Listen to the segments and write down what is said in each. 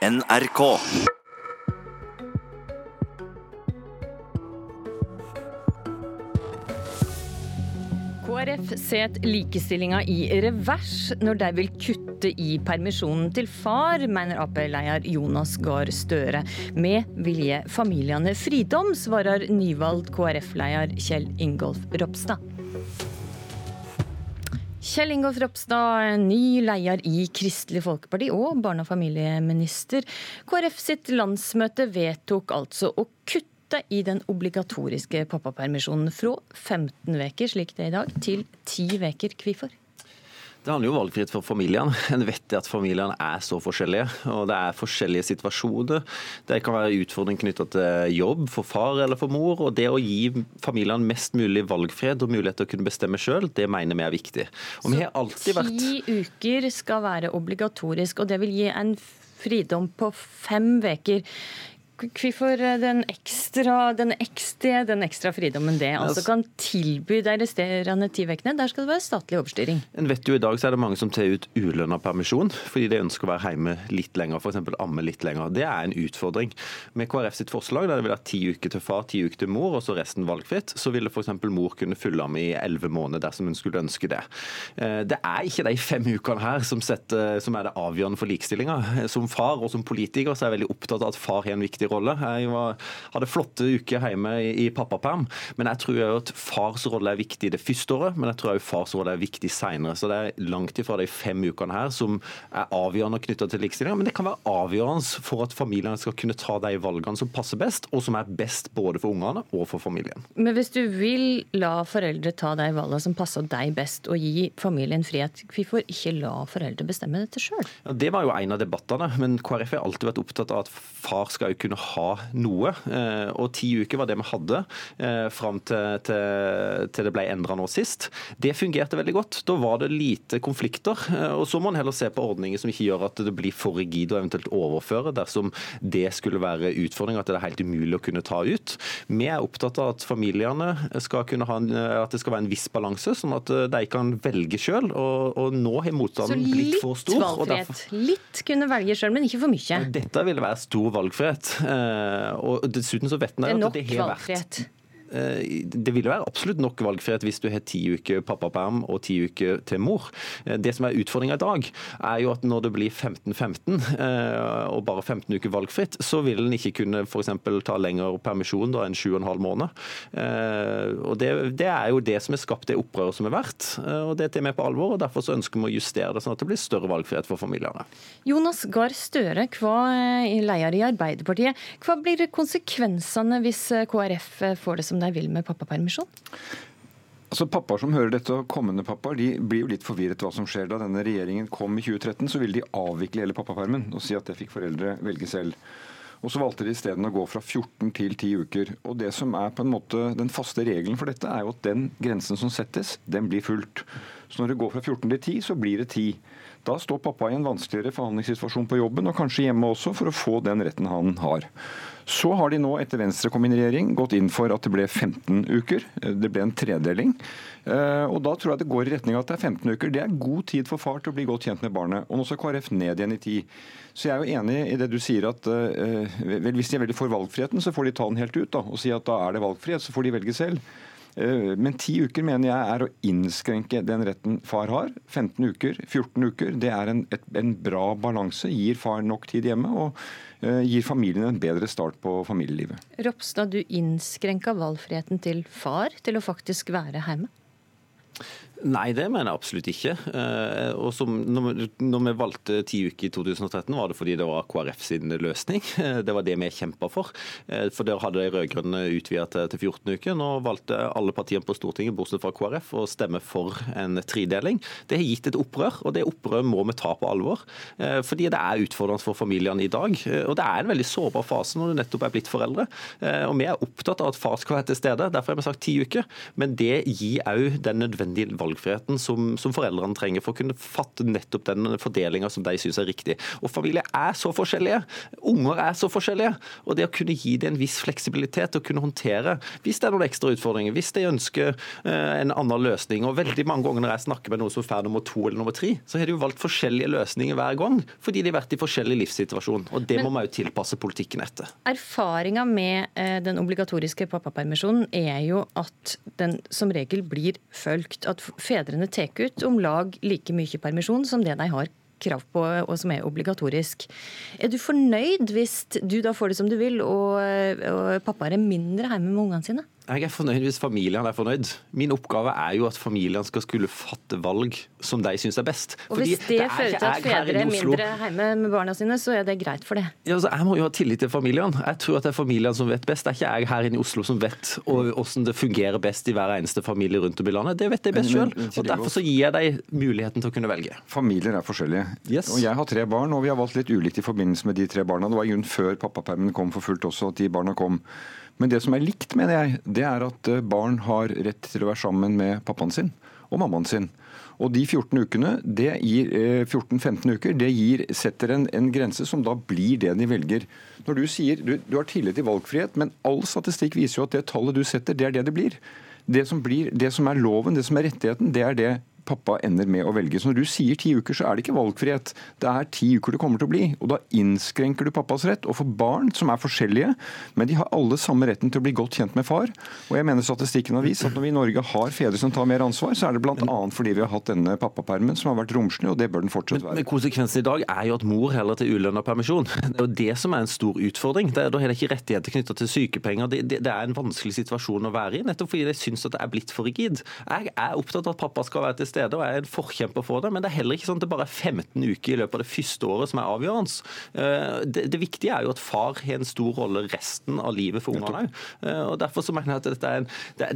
NRK. KrF setter likestillinga i revers når de vil kutte i permisjonen til far, mener Ap-leder Jonas Gahr Støre. Vi vil gi familiene fridom, svarer nyvalgt KrF-leder Kjell Ingolf Ropstad. Kjell Ingolf Ropstad, ny leder i Kristelig Folkeparti og barne- og familieminister. KrF sitt landsmøte vedtok altså å kutte i den obligatoriske pappapermisjonen fra 15 uker, slik det er i dag, til 10 uker. Hvorfor? Det handler jo om valgfrihet for familiene. En vet at familiene er så forskjellige. og Det er forskjellige situasjoner. Det kan være utfordring knytta til jobb for far eller for mor. og Det å gi familiene mest mulig valgfrihet og mulighet til å kunne bestemme sjøl, det mener vi er viktig. Og vi har alltid vært... Ti uker skal være obligatorisk, og det vil gi en fridom på fem uker. Hvorfor den ekstra, den ekstra, den ekstra fridommen det altså kan tilby de resterende ti ukene? Der skal det være statlig overstyring. En vet jo I dag så er det mange som tar ut ulønna permisjon fordi de ønsker å være hjemme litt lenger, f.eks. amme litt lenger. Det er en utfordring. Med KrF sitt forslag, der det vil være ti uker til far, ti uker til mor, og så resten valgfritt, så ville f.eks. mor kunne fylle ham i elleve måneder dersom hun skulle ønske det. Eh, det er ikke de fem ukene her som, setter, som er det avgjørende for likestillinga. Som far og som politiker så er jeg veldig opptatt av at far har en viktig rolle. Jeg var, hadde flotte uker hjemme i, i pappaperm, men jeg tror jo at fars rolle er viktig det første året, men jeg tror også fars rolle er viktig senere. Så det er langt ifra de fem ukene her som er avgjørende knytta til likestilling, men det kan være avgjørende for at familiene skal kunne ta de valgene som passer best, og som er best både for ungene og for familien. Men hvis du vil la foreldre ta de valgene som passer deg best, og gi familien frihet, hvorfor ikke la foreldre bestemme dette sjøl? Ja, det var jo en av debattene, men KrF har alltid vært opptatt av at far skal jo kunne ha noe. Eh, og ti uker var det vi hadde eh, fram til, til, til det ble endra nå sist. Det fungerte veldig godt. Da var det lite konflikter. Eh, og så må man heller se på ordninger som ikke gjør at det blir for rigid og eventuelt overføre dersom det skulle være utfordring, at det er helt umulig å kunne ta ut. Vi er opptatt av at familiene skal kunne ha en, at det skal være en viss balanse, sånn at de kan velge sjøl. Og, og, nå har motstanden blitt for stor. Så litt valgfrihet. Litt kunne velge sjøl, men ikke for mye. Dette ville være stor valgfrihet. Og dessuten så vet en at det har vært det vil være absolutt nok valgfrihet hvis du har ti uker pappaperm og ti uker til mor. Det som er utfordringa i dag, er jo at når det blir 15-15 og bare 15 uker valgfritt, så vil en ikke kunne f.eks. ta lengre permisjon da enn 7,5 måneder. Og det, det, er jo det som har skapt det opprøret som har vært, og det tar vi på alvor. og Derfor så ønsker vi å justere det sånn at det blir større valgfrihet for familiene. Jonas Gahr Støre, hva leder i Arbeiderpartiet. Hva blir konsekvensene hvis KrF får det som de vil med pappapermisjon? Altså Pappaer som hører dette, og kommende pappaer, de blir jo litt forvirret hva som skjer. Da denne regjeringen kom i 2013, så ville de avvikle hele pappapermen og si at det fikk foreldre velge selv. Og Så valgte de isteden å gå fra 14 til 10 uker. Og Det som er på en måte den faste regelen for dette, er jo at den grensen som settes, den blir fulgt. Så når det går fra 14 til 10, så blir det 10. Da står pappa i en vanskeligere forhandlingssituasjon på jobben, og kanskje hjemme også, for å få den retten han har. Så har de nå, etter Venstre kom inn i regjering, gått inn for at det ble 15 uker. Det ble en tredeling. Og Da tror jeg det går i retning av at det er 15 uker. Det er god tid for far til å bli godt kjent med barnet. Og nå skal KrF ned igjen i tid. Så jeg er jo enig i det du sier at vel, hvis de er veldig for valgfriheten, så får de ta den helt ut da, og si at da er det valgfrihet, så får de velge selv. Men ti uker mener jeg er å innskrenke den retten far har. 15 uker, 14 uker. Det er en, et, en bra balanse. Gir far nok tid hjemme og uh, gir familien en bedre start på familielivet. Ropstad, du innskrenka valgfriheten til far til å faktisk være hjemme? Nei, det mener jeg absolutt ikke. Eh, og som, når, vi valgte ti uker i 2013, var det fordi det var KrF sin løsning. Eh, det var det vi kjempa for. Eh, for der hadde de rød-grønne utvida til 14 uker. Nå valgte alle partiene på Stortinget, bortsett fra KrF, å stemme for en tredeling. Det har gitt et opprør, og det opprøret må vi ta på alvor. Fordi det er utfordrende for familiene i dag. Og det er en veldig sårbar fase når du nettopp er blitt foreldre. Og vi er opptatt av at far skal være til stede. Derfor har vi sagt ti uker. Men det gir òg den nødvendige valgfriheten valgfriheten som, som foreldrene trenger for å kunne fatte nettopp den fordelinga som de syns er riktig. Og familier er så forskjellige. Unger er så forskjellige. Og det å kunne gi dem en viss fleksibilitet å kunne håndtere hvis det er noen ekstra utfordringer, hvis de ønsker eh, en annen løsning. Og veldig mange ganger når jeg snakker med noen som får nummer to eller nummer tre, så har de jo valgt forskjellige løsninger hver gang, fordi de har vært i forskjellig livssituasjon. Og det må man jo tilpasse politikken etter. Erfaringa med eh, den obligatoriske pappapermisjonen er jo at den som regel blir fulgt. At fedrene tar ut om lag like mye permisjon som det de har krav på, og som er obligatorisk. Er du fornøyd hvis du da får det som du vil, og, og pappa er mindre hjemme med ungene sine? Jeg er fornøyd hvis familiene er fornøyd. Min oppgave er jo at familiene skal skulle fatte valg som de syns er best. Og Hvis det, det fører til at fedre er mindre hjemme med barna sine, så er det greit for det? Ja, altså, jeg må jo ha tillit til familiene. Jeg tror at det er familiene som vet best. Det er ikke jeg her inne i Oslo som vet hvordan det fungerer best i hver eneste familie rundt om i landet. Det vet de best sjøl. Derfor så gir jeg dem muligheten til å kunne velge. Familier er forskjellige. Yes. Og Jeg har tre barn, og vi har valgt litt ulikt i forbindelse med de tre barna. Det var i grunnen før pappapermen kom for fullt også at de barna kom. Men det som er likt, mener jeg, det er at eh, barn har rett til å være sammen med pappaen sin og mammaen sin. Og de 14 ukene, det gir 14-15 eh, uker, det gir, setter en, en, grense som da blir det de velger. Når du sier du, du har tillit til valgfrihet, men all statistikk viser jo at det tallet du setter, det er det det blir. Det som, blir, det som er loven, det som er rettigheten, det er det pappa ender med å velge. Så når du sier ti uker, så er det ikke valgfrihet. Det er ti uker det kommer til å bli. Og da innskrenker du pappas rett. Og for barn som er forskjellige, men de har alle samme retten til å bli godt kjent med far. Og jeg mener statistikken har vist at når vi i Norge har fedre som tar mer ansvar, så er det bl.a. fordi vi har hatt denne pappapermen som har vært romslig, og det bør den fortsatt være. Men, men konsekvensen i dag er jo at mor heller til ulønna permisjon. Det er jo det som er en stor utfordring. Det da har de ikke rettigheter knytta til sykepenger. Det, det, det, er en vanskelig situasjon å være i, nettopp fordi de syns at det er blitt for rigid. Jeg er opptatt av at pappa skal være til stede, og er en forkjemper for det. Men det er heller ikke sånn at det bare er 15 uker i løpet av det første året som er avgjørende. Eh, det, det viktige er jo at far har en stor rolle resten av livet for ungene òg. Eh, derfor så mener jeg at dette er en,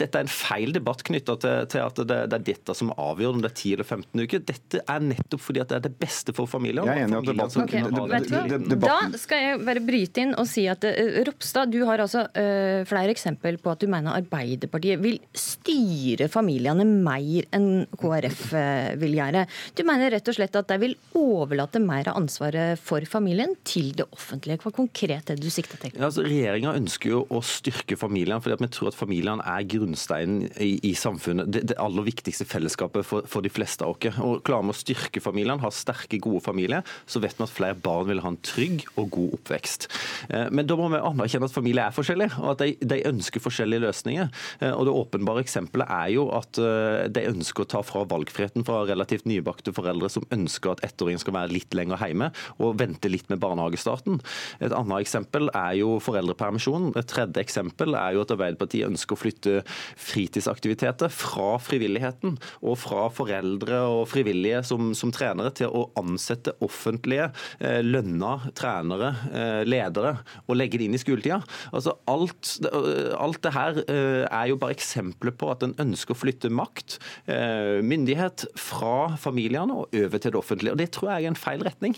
dette er en feil debatt knytta til, til, at det, det, er dette som avgjør om det er 10 eller 15 uker. Dette er nettopp fordi at det er det beste for familien. Jeg er enig i debatten, okay. Da skal jeg bare bryte inn og si at uh, Ropstad, du har altså uh, flere eksempel på at du mener Arbeiderpartiet vil styre familiene mer enn KrF uh, vil gjøre. Du mener rett og slett at de vil overlate mer av ansvaret for familien til det offentlige. Hva konkret er det du sikter til? Ja, altså, Regjeringa ønsker jo å styrke familien, fordi vi tror at familien er grunnsteinen i, i samfunnet. Det, det, aller viktigste fellesskapet for, for de fleste av oss. Og Klarer vi å styrke familien, ha sterke, gode familier, så vet vi at flere barn vil ha en trygg og god oppvekst. Eh, men da må vi anerkjenne at familier er forskjellige, og at de, de ønsker forskjellige løsninger. Eh, og Det åpenbare eksempelet er jo at eh, de ønsker å ta fra valgfriheten fra relativt nybakte foreldre som ønsker at ettåringen skal være litt lenger hjemme, og vente litt med barnehagestarten. Et annet eksempel er jo foreldrepermisjon. Et tredje eksempel er jo at Arbeiderpartiet ønsker å flytte fritidsaktiviteter fra frivilligheten og fra foreldre og frivillige som, som trenere til å ansette offentlige eh, lønna trenere, eh, ledere, og legge det inn i skoletida. Altså alt, alt det her eh, er jo bare eksempler på at en ønsker å flytte makt, eh, myndighet, fra familiene og over til det offentlige. Og Det tror jeg er en feil retning.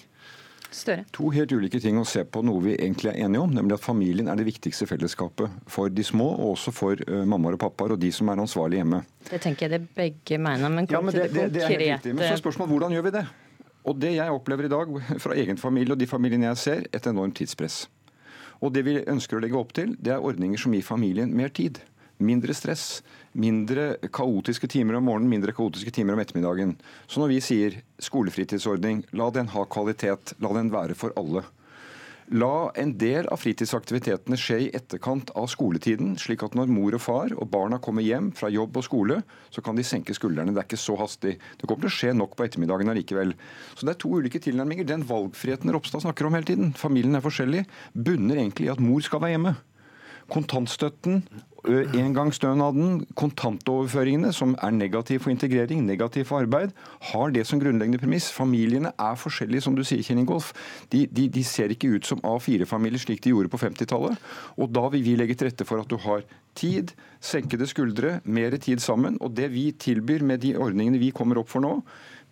Større. To helt ulike ting å se på noe vi egentlig er enige om, nemlig at familien er det viktigste fellesskapet for de små, og også for uh, mammaer og pappaer og de som er ansvarlige hjemme. Det tenker jeg det begge mener, men kom ja, men det, til det, det, konkrete. Det men så er spørsmålet hvordan gjør vi det? Og det jeg opplever i dag fra egen familie og de familiene jeg ser, et enormt tidspress. Og det vi ønsker å legge opp til, det er ordninger som gir familien mer tid. Mindre stress, mindre kaotiske timer om morgenen, mindre kaotiske timer om ettermiddagen. Så når vi sier skolefritidsordning, la den ha kvalitet, la den være for alle. La en del av fritidsaktivitetene skje i etterkant av skoletiden, slik at når mor og far og barna kommer hjem fra jobb og skole, så kan de senke skuldrene. Det er ikke så hastig. Det kommer til å skje nok på ettermiddagen allikevel. Så det er to ulike tilnærminger. Den valgfriheten Ropstad snakker om hele tiden, familien er forskjellig, bunner egentlig i at mor skal være hjemme. Kontantstøtten Engangsstønaden, kontantoverføringene, som er negativ for integrering, negativ for arbeid, har det som grunnleggende premiss. Familiene er forskjellige, som du sier, Kjell Ingolf. De, de, de, ser ikke ut som A4-familier slik de gjorde på 50-tallet. Og da vil vi legge til rette for at du har tid, senkede skuldre, mer tid sammen. Og det vi tilbyr med de ordningene vi kommer opp for nå,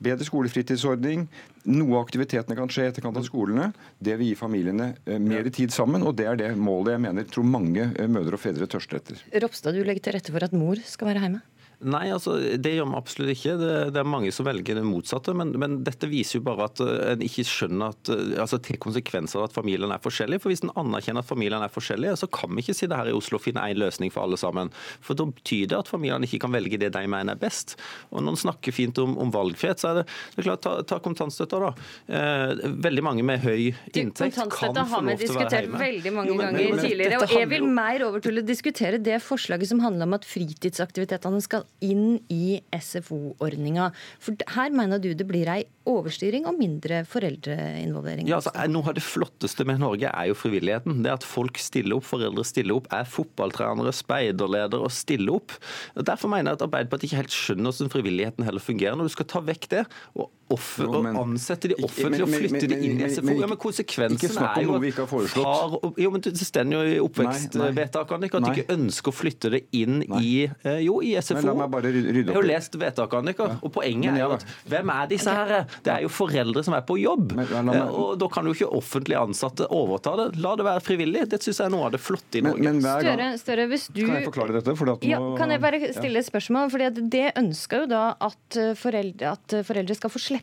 Bedre skolefritidsordning. Noe av aktivitetene kan skje etterkant av skolene. Det vil gi familiene eh, mer tid sammen, og det er det målet jeg mener tror mange eh, mødre og fedre tørster etter. Ropstad, du legger til rette for at mor skal være hjemme? Nei, altså, det gjør vi absolutt ikke. Det, det, er mange som velger det motsatte. Men, men dette viser jo bare at uh, en ikke skjønner at uh, altså til konsekvenser av at familiene er forskjellige. For hvis en anerkjenner at familiene er forskjellige, så kan vi ikke sitte her i Oslo og finne én løsning for alle sammen. For da betyr det at familiene ikke kan velge det de mener er best. Og når en snakker fint om, om, valgfrihet, så er det, det er klart, ta, ta kontantstøtta, da. Eh, veldig mange med høy inntekt kan få lov til å være hjemme. har vi diskutert veldig mange jo, men, ganger men, tidligere. Og jeg vil mer over til å diskutere det forslaget som handler om at fritidsaktivitetene skal inn i SFO-ordninga. For her mener du det blir ei overstyring og mindre foreldreinvolvering? Ja, altså, Noe av det flotteste med Norge er jo frivilligheten. Det at folk stiller opp, foreldre stiller opp, er fotballtrenere, speiderledere og stiller opp. Derfor mener jeg at Arbeiderpartiet ikke helt skjønner hvordan frivilligheten heller fungerer. Når du skal ta vekk det og, offer, jo, men, og ansette de offentlige og flytte de inn i SFO, ja, men konsekvensen er jo at far, jo, men Det står jo i oppvekstvedtakene at de ikke ønsker å flytte det inn i, eh, jo, i SFO. Men la meg bare rydde opp. Jeg har jo lest vedtakene deres, og poenget er jo at hvem er disse her? Det er jo foreldre som er på jobb. Men, men, men, og Da kan jo ikke offentlig ansatte overta det. La det være frivillig. Det syns jeg er noe av det flotte i Norge. Men, Større, hvis du... Kan jeg forklare dette? Nå... Ja, kan jeg bare stille et spørsmål? Fordi Det ønsker jo da at foreldre, at foreldre skal få slippe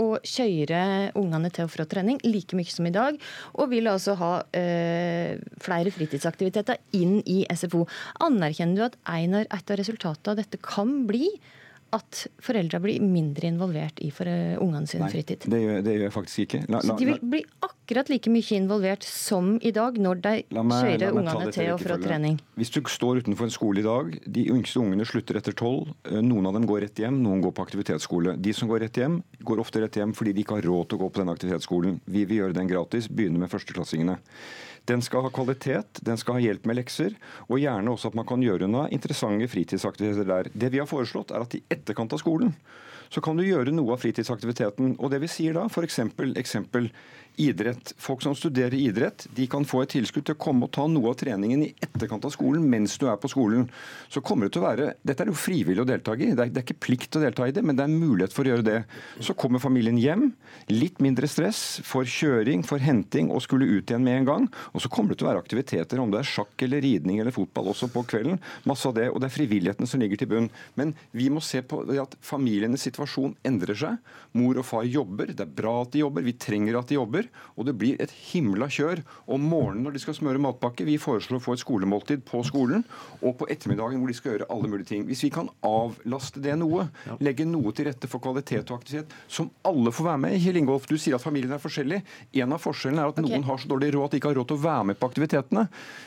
å kjøre ungene til og fra trening like mye som i dag, og vil altså ha øh, flere fritidsaktiviteter inn i SFO. Anerkjenner du at et av resultatene av dette kan bli at foreldra blir mindre involvert i for uh, ungene sin Nei, fritid? Det gjør, det gjør jeg faktisk ikke. La, la, så de vil bli akkurat like mye involvert som i dag når de kjører ungene til og fra trening? Hvis du står utenfor en skole i dag, de yngste ungene slutter etter tolv. Eh, noen av dem går rett hjem, noen går på aktivitetsskole. De som går rett hjem, går ofte rett hjem fordi de ikke har råd til å gå på den aktivitetsskolen. Vi vil gjøre den gratis, begynne med førsteklassingene. Den skal ha kvalitet, den skal ha hjelp med lekser, og gjerne også at man kan gjøre noe interessante fritidsaktiviteter der. Det vi har foreslått, er at i etterkant av skolen så kan du gjøre noe av fritidsaktiviteten. Og det vi sier da, f.eks. eksempel idrett. Folk som studerer idrett, de kan få et tilskudd til å komme og ta noe av treningen i etterkant av skolen mens du er på skolen. Så kommer det til å være, Dette er jo frivillig å delta i. Det er, det er, ikke plikt å delta i det, men det er mulighet for å gjøre det. Så kommer familien hjem. Litt mindre stress for kjøring, for henting og skulle ut igjen med en gang. Og så kommer det til å være aktiviteter, om det er sjakk eller ridning eller fotball også på kvelden. Masse av det. Og det er frivilligheten som ligger til bunn. Men vi må se på at familienes situasjon endrer seg. Mor og far jobber. Det er bra at de jobber. Vi trenger at de jobber. Og det blir et himla kjør om morgenen når de skal smøre matpakke. Vi foreslår å få et skolemåltid på skolen, og på ettermiddagen hvor de skal gjøre alle mulige ting. Hvis vi kan avlaste det noe, legge noe til rette for kvalitet og aktivitet, som alle får være med i. Kjell Ingolf, du sier at familien er forskjellig. En av forskjellene er at okay. noen har så dårlig råd at de ikke har råd til å være med på aktivitetene.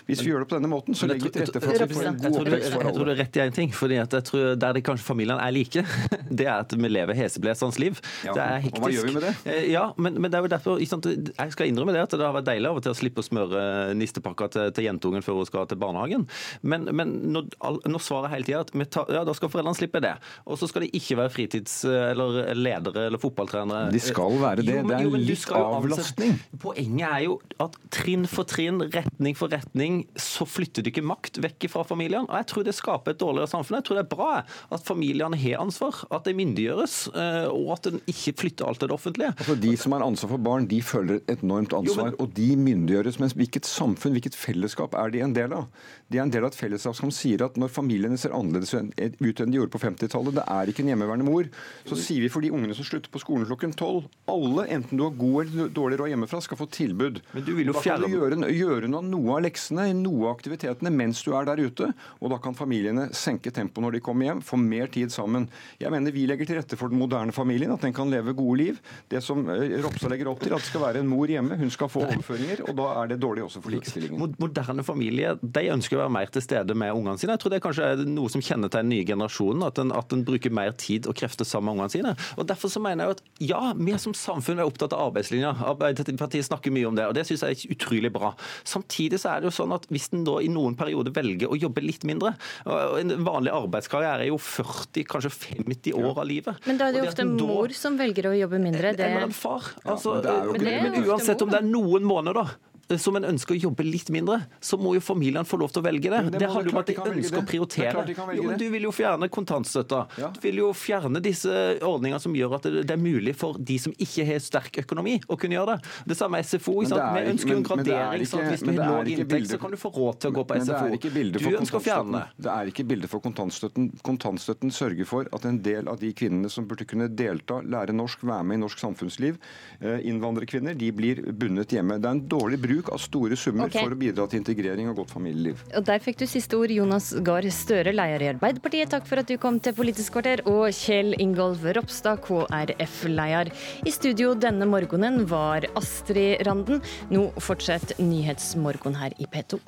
Hvis vi gjør det på denne måten, så legger vi til rette for at vi får en god oppvekst for alle. Jeg tror du er rett i én ting. fordi jeg tror Der det kanskje familiene er like, det er at vi lever heseblesende liv. Ja, det er hektisk. Og hva gjør vi med det? Ja, men, men det er jo derfor, Jeg skal innrømme det at det har vært deilig av og til å slippe å smøre nistepakka til, til jentungen før hun skal til barnehagen. Men, men når, når, svaret hele tida at tar, ja, da skal foreldrene slippe det. Og så skal de ikke være fritids- eller ledere eller fotballtrenere. De skal være det. Jo, men, det er litt avlastning. Poenget er jo at trinn for trinn, retning for retning, så flytter du ikke makt vekk fra familien. Og jeg tror det skaper et dårligere samfunn. Jeg tror det er bra at familiene har ansvar, at de myndiggjøres, eh, og at en ikke flytter alt til det offentlige. Altså De som har ansvar for barn, de føler et enormt ansvar, jo, men... og de myndiggjøres. Men hvilket samfunn, hvilket fellesskap er de en del av? De er en del av et fellesskap som sier at når familiene ser annerledes ut enn de gjorde på 50-tallet, det er ikke en hjemmeværende mor, så sier vi for de ungene som slutter på skolen klokken tolv, alle, enten du har god eller dårlig råd hjemmefra, skal få tilbud. Men du vil jo fjerne... gjøre, gjøre noe, av leksene, noe av aktivitetene mens du er der ute, og da kan familiene senke tempoet når de kommer hjem, få mer tid sammen. Jeg mener vi legger til rette for den moderne familien, at den kan leve gode liv. Det som eh, Ropstad legger opp til, at det skal være en mor hjemme, hun skal få overføringer, og da er det dårlig også for likestillingen. Moderne familie de ønsker å være mer til stede med ungene sine. Jeg tror det er kanskje noe som kjennetegner den nye generasjonen, at en, at en bruker mer tid og krefter sammen med ungene sine. Og Derfor så mener jeg at ja, vi som samfunn er opptatt av arbeidslinja. Arbeiderpartiet snakker mye om det, og det syns jeg er utrolig bra. Samtidig så er det jo sånn at hvis en da i noen perioder velger å jobbe litt mindre og En vanlig arbeidskarriere er jo 40, kanskje 50 år av livet. Men da er det jo ofte mor som velger å jobbe mindre. Det... Eller en far. Altså, ja, men, men, men, uansett om det er noen måneder, som en ønsker å jobbe litt mindre, så må jo familiene få lov til å velge det. det det, handler om at de de ønsker å er prioritere. Jo, men du vil jo fjerne kontantstøtta. Ja. Du vil jo fjerne disse ordningene som gjør at det det er mulig for de som ikke har sterk økonomi, å kunne gjøre det. Det samme med SFO. Er Vi ønsker jo en er gradering. sånn at Hvis du har er lav inntekt, så kan du få råd til å gå på SFO. er Du ønsker å fjerne det. Det er ikke bildet for kontantstøtten. Kontantstøtten sørger for at en del av de kvinnene som burde kunne delta, lære norsk, være med i norsk samfunnsliv, eh, innvandrerkvinner, de blir bundet hjemme. Det er en dårlig bruk av store summer okay. for å bidra til integrering og godt familieliv. Og Der fikk du siste ord, Jonas Gahr Støre, leder i Arbeiderpartiet. Takk for at du kom til Politisk kvarter. Og Kjell Ingolf Ropstad, KrF-leder. I studio denne morgenen var Astrid Randen. Nå fortsetter Nyhetsmorgen her i P2.